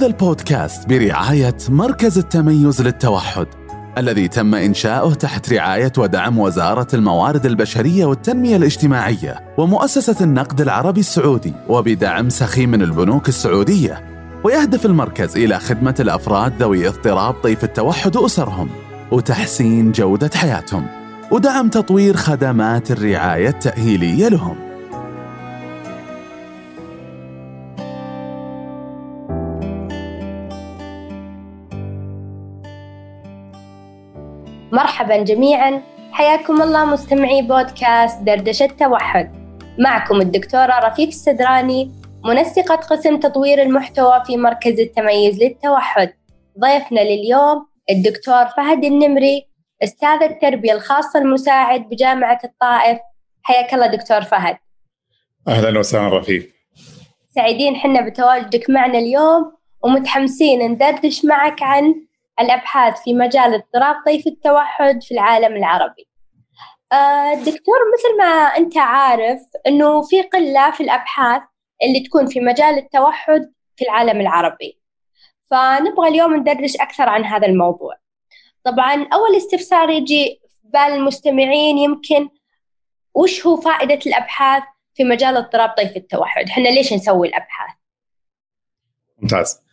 هذا البودكاست برعاية مركز التميز للتوحد الذي تم إنشاؤه تحت رعاية ودعم وزارة الموارد البشرية والتنمية الاجتماعية ومؤسسة النقد العربي السعودي وبدعم سخي من البنوك السعودية ويهدف المركز إلى خدمة الأفراد ذوي اضطراب طيف التوحد وأسرهم وتحسين جودة حياتهم ودعم تطوير خدمات الرعاية التأهيلية لهم. مرحبا جميعا. حياكم الله مستمعي بودكاست دردشة توحد. معكم الدكتورة رفيف السدراني منسقة قسم تطوير المحتوى في مركز التميز للتوحد. ضيفنا لليوم الدكتور فهد النمري أستاذ التربية الخاصة المساعد بجامعة الطائف. حياك الله دكتور فهد. أهلا وسهلا رفيف. سعيدين حنا بتواجدك معنا اليوم ومتحمسين ندردش معك عن الأبحاث في مجال اضطراب طيف التوحد في العالم العربي. آه، دكتور مثل ما أنت عارف أنه في قلة في الأبحاث اللي تكون في مجال التوحد في العالم العربي. فنبغى اليوم ندردش أكثر عن هذا الموضوع. طبعا أول استفسار يجي في بال المستمعين يمكن وش هو فائدة الأبحاث في مجال اضطراب طيف التوحد؟ إحنا ليش نسوي الأبحاث؟ ممتاز.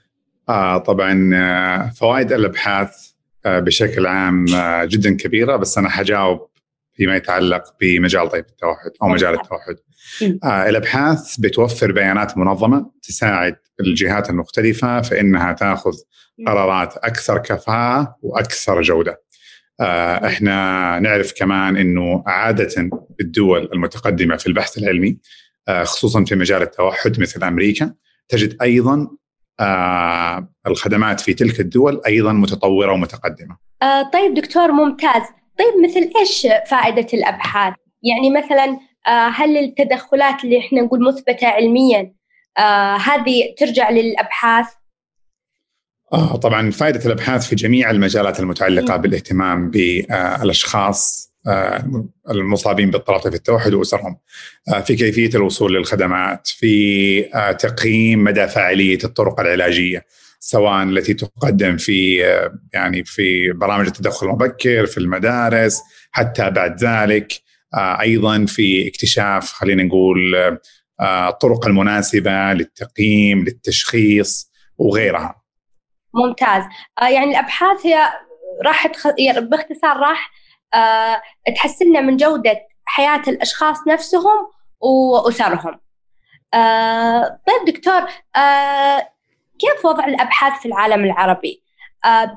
آه طبعا آه، فوائد الأبحاث آه بشكل عام آه جدا كبيرة بس أنا حجاوب فيما يتعلق بمجال طيف التوحد أو مجال التوحد. آه الأبحاث بتوفر بيانات منظمة تساعد الجهات المختلفة في انها تاخذ قرارات أكثر كفاءة وأكثر جودة. آه إحنا نعرف كمان إنه عادة الدول المتقدمة في البحث العلمي آه خصوصا في مجال التوحد مثل أمريكا تجد أيضا الخدمات في تلك الدول أيضا متطورة ومتقدمة. آه طيب دكتور ممتاز، طيب مثل إيش فائدة الأبحاث؟ يعني مثلا آه هل التدخلات اللي إحنا نقول مثبتة علميا آه هذه ترجع للأبحاث؟ آه طبعا فائدة الأبحاث في جميع المجالات المتعلقة م. بالاهتمام بالأشخاص آه، المصابين باضطراب في التوحد وأسرهم. آه، في كيفية الوصول للخدمات في آه، تقييم مدى فاعلية الطرق العلاجية سواء التي تقدم في يعني في برامج التدخل المبكر في المدارس حتى بعد ذلك أيضا في اكتشاف خلينا نقول الطرق المناسبة للتقييم للتشخيص وغيرها. ممتاز. يعني الأبحاث هي راح تخ... يعني باختصار راح آه، تحسن من جودة حياة الأشخاص نفسهم وأسرهم آه، طيب دكتور آه، كيف وضع الأبحاث في العالم العربي؟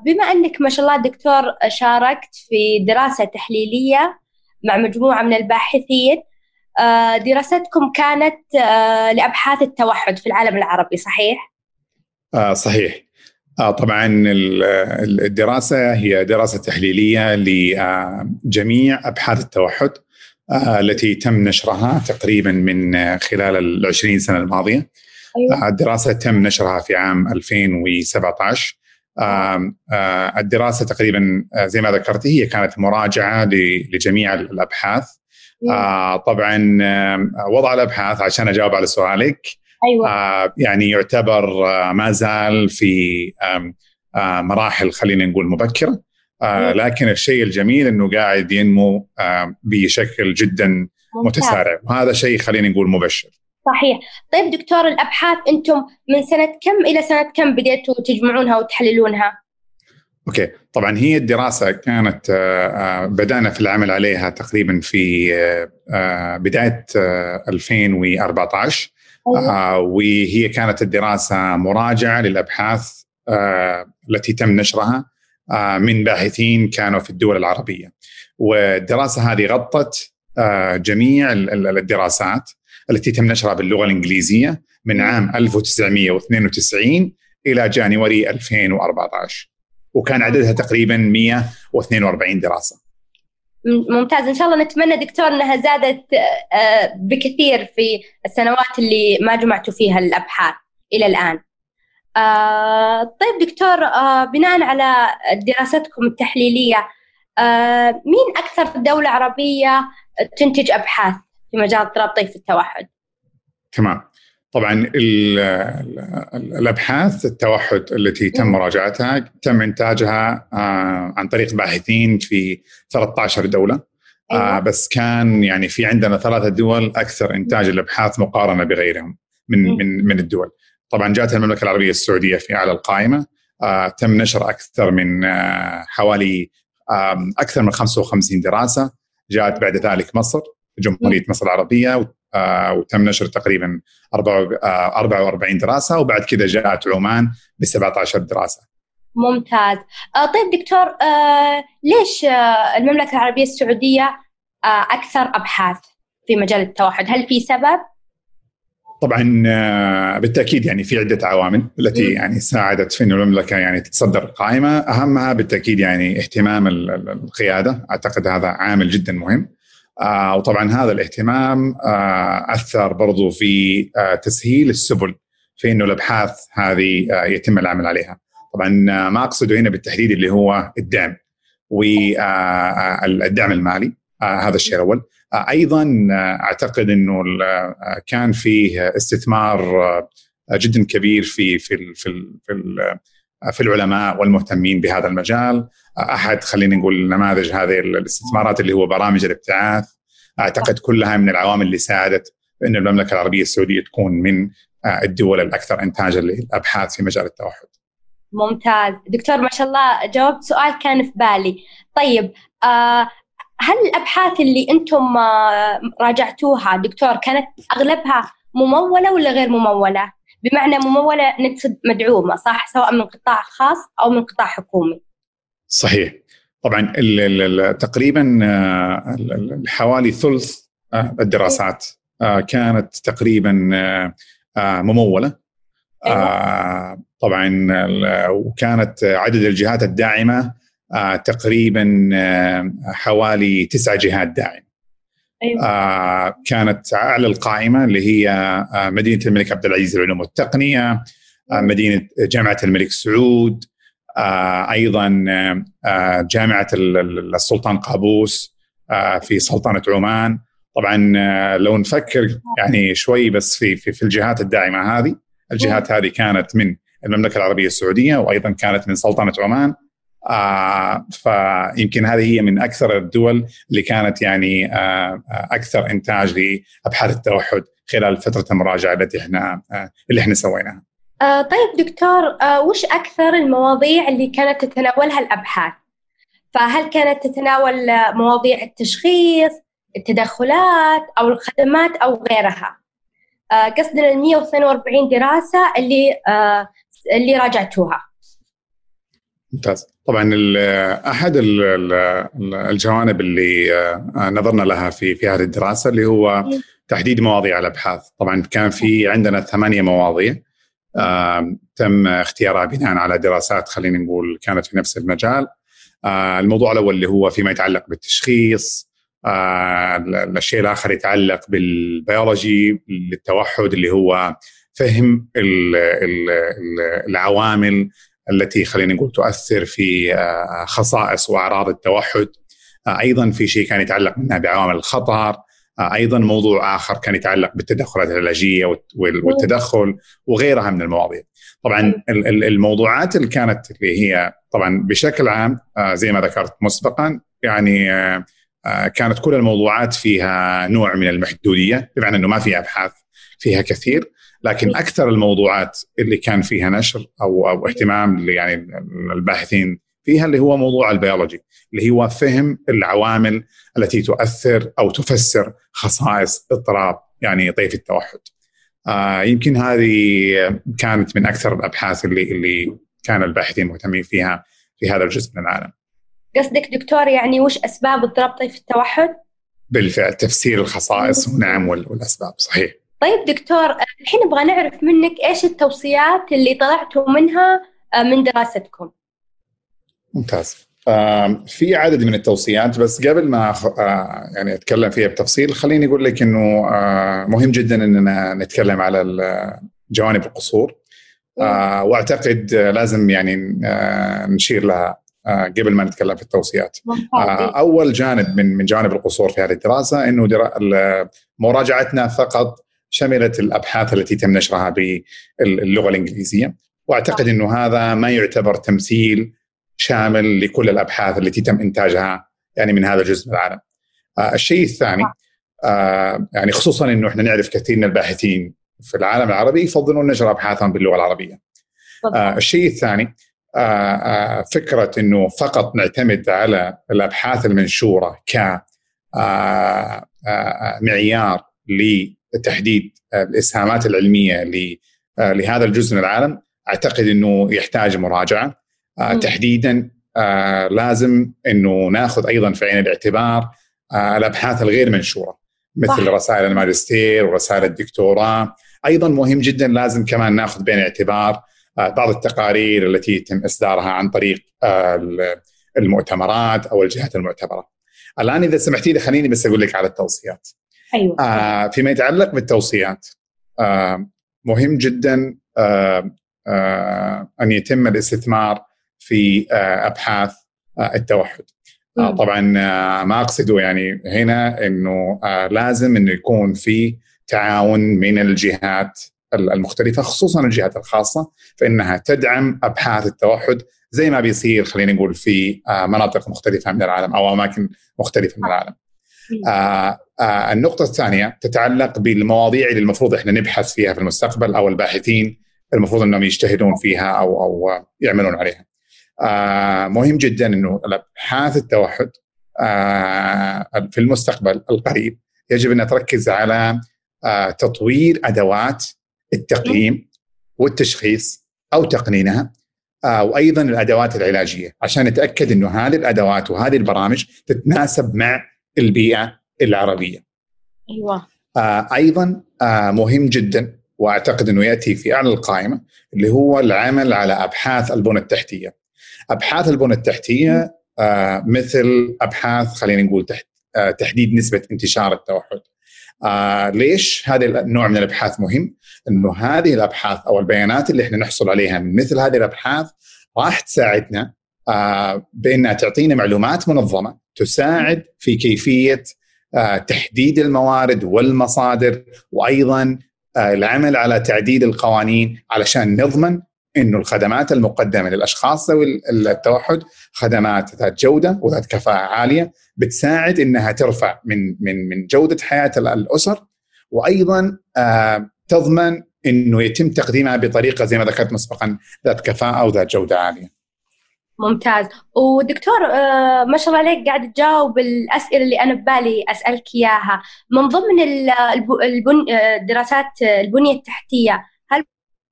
بما أنك ما شاء الله دكتور شاركت في دراسة تحليلية مع مجموعة من الباحثين دراستكم كانت لأبحاث التوحد في العالم العربي صحيح؟ صحيح آه طبعا الدراسة هي دراسة تحليلية لجميع أبحاث التوحد آه، التي تم نشرها تقريبا من خلال ال 20 سنة الماضية. أيوة. الدراسة تم نشرها في عام 2017 الدراسة تقريبا آه، زي ما ذكرت هي كانت مراجعة لجميع الأبحاث. أيوة. طبعا وضع الأبحاث عشان أجاوب على سؤالك أيوة. آه يعني يعتبر آه ما زال في آه آه مراحل خلينا نقول مبكرة آه. لكن الشيء الجميل إنه قاعد ينمو آه بشكل جدا ممتاز. متسارع وهذا شيء خلينا نقول مبشر صحيح طيب دكتور الأبحاث أنتم من سنة كم إلى سنة كم بديتوا تجمعونها وتحللونها أوكي طبعا هي الدراسة كانت آه، آه، بدأنا في العمل عليها تقريبا في آه، بداية 2014 أيوة. آه وهي كانت الدراسة مراجعة للأبحاث آه التي تم نشرها آه من باحثين كانوا في الدول العربية. والدراسة هذه غطت آه جميع الدراسات التي تم نشرها باللغة الإنجليزية من عام 1992 إلى جانوري 2014 وكان عددها تقريبا 142 دراسة. ممتاز إن شاء الله نتمنى دكتور إنها زادت آه، بكثير في السنوات اللي ما جمعتوا فيها الأبحاث إلى الآن. آه، طيب دكتور آه، بناء على دراستكم التحليلية مين أكثر دولة عربية تنتج أبحاث في مجال اضطراب طيف التوحد؟ تمام. طبعا الأبحاث التوحد التي تم مراجعتها تم إنتاجها آه، عن طريق باحثين في 13 دولة. أيوة. بس كان يعني في عندنا ثلاثة دول أكثر إنتاج الأبحاث مقارنة بغيرهم من من من الدول. طبعا جاءت المملكة العربية السعودية في أعلى القائمة. تم نشر أكثر من حوالي أكثر من 55 دراسة. جاءت بعد ذلك مصر جمهورية مصر العربية آه، وتم نشر تقريبا 44 آه، دراسة وبعد كذا جاءت عمان ب 17 دراسة. ممتاز. آه، طيب دكتور ليش المملكة العربية السعودية أكثر أبحاث في مجال التوحد؟ هل في سبب؟ طبعا بالتأكيد يعني في عدة عوامل التي يعني ساعدت في انه المملكة يعني تتصدر القائمه أهمها بالتأكيد يعني اهتمام القيادة أعتقد هذا عامل جدا مهم آه وطبعا هذا الاهتمام آه أثر برضو في آه تسهيل السبل في إنه الأبحاث هذه آه يتم العمل عليها. طبعا آه، ما أقصده هنا بالتحديد اللي هو الدعم والدعم آه، المالي هذا الشيء الأول. أيضا أعتقد إنه كان فيه استثمار جدا كبير في في في في, في العلماء والمهتمين بهذا المجال أحد خلينا نقول نماذج هذه الاستثمارات اللي هو برامج الابتعاث أعتقد كلها من العوامل اللي ساعدت إن المملكة العربية السعودية تكون من آه، الدول الأكثر انتاجا للأبحاث في مجال التوحد. ممتاز، دكتور ما شاء الله جاوبت سؤال كان في بالي. طيب آه هل الأبحاث اللي أنتم آه راجعتوها دكتور كانت أغلبها ممولة ولا غير ممولة؟ بمعنى مموله نقصد مدعومة صح سواء من قطاع خاص أو من قطاع حكومي. صحيح طبعا تقريبا آه، حوالي ثلث آه، الدراسات آه، كانت تقريبا ممولة أيوة. طبعا وكانت عدد الجهات الداعمة تقريبا حوالي تسع جهات داعمه أيوة. كانت اعلى القائمة اللي هي مدينة الملك عبد العزيز للعلوم والتقنية مدينة جامعة الملك سعود آه، أيضا آه، جامعة السلطان قابوس آه، في سلطنة عمان طبعا لو نفكر يعني شوي بس في في, في الجهات الداعمة هذه الجهات هذه كانت من المملكة العربية السعودية وأيضا كانت من سلطنة عمان آه فيمكن هذه هي من أكثر الدول اللي كانت يعني آه أكثر إنتاج لأبحاث التوحد خلال فترة المراجعة التي إحنا آه اللي إحنا سويناها. آه طيب دكتور آه وش أكثر المواضيع اللي كانت تتناولها الأبحاث؟ فهل كانت تتناول مواضيع التشخيص، التدخلات أو الخدمات أو غيرها؟ آه قصدنا ال 142 دراسة اللي آه اللي راجعتوها. ممتاز. طبعا أحد الجوانب اللي آه، نظرنا لها في في هذه الدراسة اللي هو تحديد مواضيع الأبحاث، طبعا كان في عندنا ثمانية مواضيع تم اختيارها بناء على دراسات خلينا نقول كانت في نفس المجال. آه، الموضوع الأول اللي هو فيما يتعلق بالتشخيص آه، الشيء الآخر يتعلق بالبيولوجي للتوحد اللي هو فهم العوامل التي خلينا نقول تؤثر في آه، خصائص وأعراض التوحد. أيضا في شيء كان يتعلق منها بعوامل الخطر. آه، أيضا موضوع آخر كان يتعلق بالتدخلات العلاجية والتدخل وغيرها من المواضيع. طبعا الموضوعات اللي كانت اللي هي طبعا بشكل عام آه، زي ما ذكرت مسبقا يعني آه، كانت كل الموضوعات فيها نوع من المحدودية بمعنى إنه ما في أبحاث فيها كثير. لكن أكثر الموضوعات اللي كان فيها نشر أو أو اهتمام يعني الباحثين فيها اللي هو موضوع البيولوجي اللي هو فهم العوامل التي تؤثر أو تفسر خصائص اضطراب يعني طيف التوحد. آه يمكن هذه كانت من أكثر الأبحاث اللي اللي كان الباحثين مهتمين فيها في هذا الجزء من العالم. قصدك دكتور يعني وش أسباب اضطراب طيف التوحد؟ بالفعل تفسير الخصائص ونعم والأسباب صحيح. طيب دكتور الحين نبغى نعرف منك إيش التوصيات اللي طلعتوا منها آه، من دراستكم؟ ممتاز. في عدد من التوصيات بس قبل ما آه، يعني أتكلم فيها بتفصيل خليني أقول لك إنه آه، مهم جدا إننا نتكلم على جوانب القصور آه، وأعتقد لازم يعني نشير لها قبل ما نتكلم في التوصيات. أول جانب من من جانب القصور في هذه الدراسة إنه مراجعتنا فقط شملت الأبحاث التي تم نشرها باللغة الإنجليزية وأعتقد إنه هذا ما يعتبر تمثيل شامل لكل الأبحاث التي تم إنتاجها يعني من هذا الجزء من العالم. آه الشيء الثاني آه يعني خصوصا إنه إحنا نعرف كثير من الباحثين في العالم العربي يفضلون نشر أبحاثهم باللغة العربية. آه الشيء الثاني فكرة إنه فقط نعتمد على الأبحاث المنشورة ك معيار لتحديد الإسهامات العلمية لهذا الجزء من العالم أعتقد إنه يحتاج مراجعة تحديدا لازم إنه ناخذ أيضا في عين الاعتبار الأبحاث الغير منشورة مثل صح. رسائل الماجستير ورسائل الدكتوراه أيضا مهم جدا لازم كمان ناخذ بعين الاعتبار بعض التقارير التي يتم إصدارها عن طريق المؤتمرات أو الجهات المعتبرة. الآن إذا سمحتي لي خليني بس أقول لك على التوصيات. أيوه. آه فيما يتعلق بالتوصيات. آه مهم جدا آه آه أن يتم الاستثمار في آه أبحاث آه التوحد. آه طبعا آه ما أقصده يعني هنا إنه آه لازم إنه يكون في تعاون من الجهات المختلفة خصوصا الجهات الخاصة فإنها تدعم أبحاث التوحد زي ما بيصير خلينا نقول في آه، مناطق مختلفة من العالم أو أماكن مختلفة من العالم. آه آه النقطة الثانية تتعلق بالمواضيع اللي المفروض إحنا نبحث فيها في المستقبل أو الباحثين المفروض أنهم يجتهدون فيها أو أو يعملون عليها. آه مهم جدا أنه أبحاث التوحد آه في المستقبل القريب يجب أن تركز على آه تطوير أدوات التقييم والتشخيص أو تقنينها آه، وأيضا الأدوات العلاجية عشان نتأكد إنه هذه الأدوات وهذه البرامج تتناسب مع البيئة العربية. أيوه. آه، أيضا آه، مهم جدا وأعتقد إنه يأتي في أعلى القائمة اللي هو العمل على أبحاث البنى التحتية. أبحاث البنى التحتية مثل أبحاث خلينا نقول تحت تحديد نسبة انتشار التوحد. آه ليش هذا النوع من الأبحاث مهم؟ إنه هذه الأبحاث أو البيانات اللي إحنا نحصل عليها من مثل هذه الأبحاث راح تساعدنا آه بأنها تعطينا معلومات منظمة تساعد في كيفية آه تحديد الموارد والمصادر وأيضا آه العمل على تعديل القوانين علشان نضمن إنه الخدمات المقدمة للأشخاص ذوي التوحد خدمات ذات جودة وذات كفاءة عالية بتساعد إنها ترفع من من من جودة حياة الأسر وأيضا آه تضمن إنه يتم تقديمها بطريقة زي ما ذكرت مسبقا ذات كفاءة وذات جودة عالية. ممتاز. ودكتور آه ما شاء الله عليك قاعد تجاوب الأسئلة اللي أنا ببالي أسألك إياها. من ضمن البن آه، دراسات البنية التحتية هل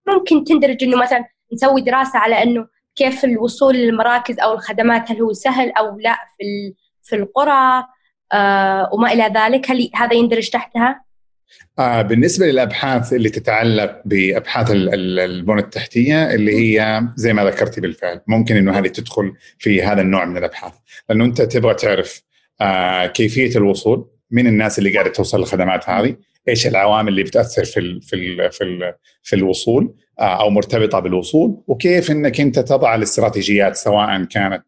ممكن تندرج إنه مثلا نسوي دراسة على إنه كيف الوصول للمراكز أو الخدمات؟ هل هو سهل أو لا في في القرى؟ آه وما إلى ذلك. هل هذا يندرج تحتها؟ آه بالنسبة للأبحاث اللي تتعلق بأبحاث البنى التحتية اللي هي زي ما ذكرتي بالفعل ممكن إنه هذه تدخل في هذا النوع من الأبحاث. لأنه أنت تبغى تعرف آه كيفية الوصول من الناس اللي قاعدة توصل للخدمات هذه إيش العوامل اللي بتأثر في ال في ال في ال في الوصول آه، أو مرتبطة بالوصول وكيف إنك أنت تضع الاستراتيجيات سواء كانت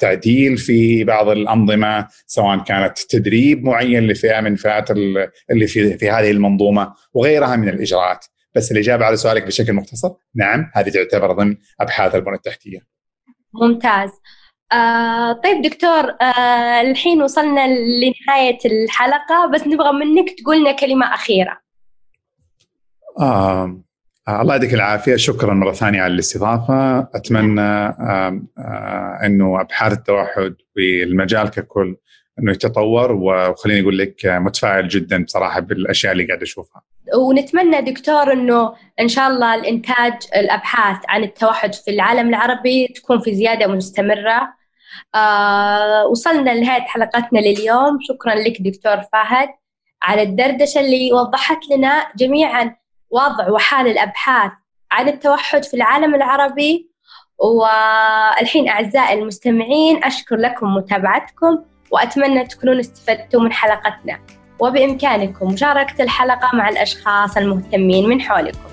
تعديل في بعض الأنظمة سواء كانت تدريب معين لفئة من فئات اللي في في هذه المنظومة وغيرها من الإجراءات. بس الاجابه على سؤالك بشكل مختصر نعم هذه تعتبر ضمن أبحاث البنى التحتية. ممتاز. آه طيب دكتور آه الحين وصلنا لنهاية الحلقة بس نبغى منك تقول لنا كلمة أخيرة. آه الله يعطيك العافية. شكرا مرة ثانية على الاستضافة. أتمنى آه أنه أبحاث التوحد والمجال ككل أنه يتطور وخليني أقول لك متفائل جدا بصراحة بالأشياء اللي قاعد أشوفها. ونتمنى دكتور إنه إن شاء الله الإنتاج الأبحاث عن التوحد في العالم العربي تكون في زيادة مستمرة. آه وصلنا لنهاية حلقتنا لليوم. شكرا لك دكتور فهد على الدردشة اللي وضحت لنا جميعا. وضع وحال الأبحاث عن التوحد في العالم العربي. والحين أعزائي المستمعين أشكر لكم متابعتكم وأتمنى تكونون استفدتوا من حلقتنا. وبإمكانكم مشاركة الحلقة مع الأشخاص المهتمين من حولكم.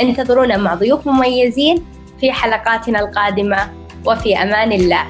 انتظرونا مع ضيوف مميزين في حلقاتنا القادمة. وفي أمان الله.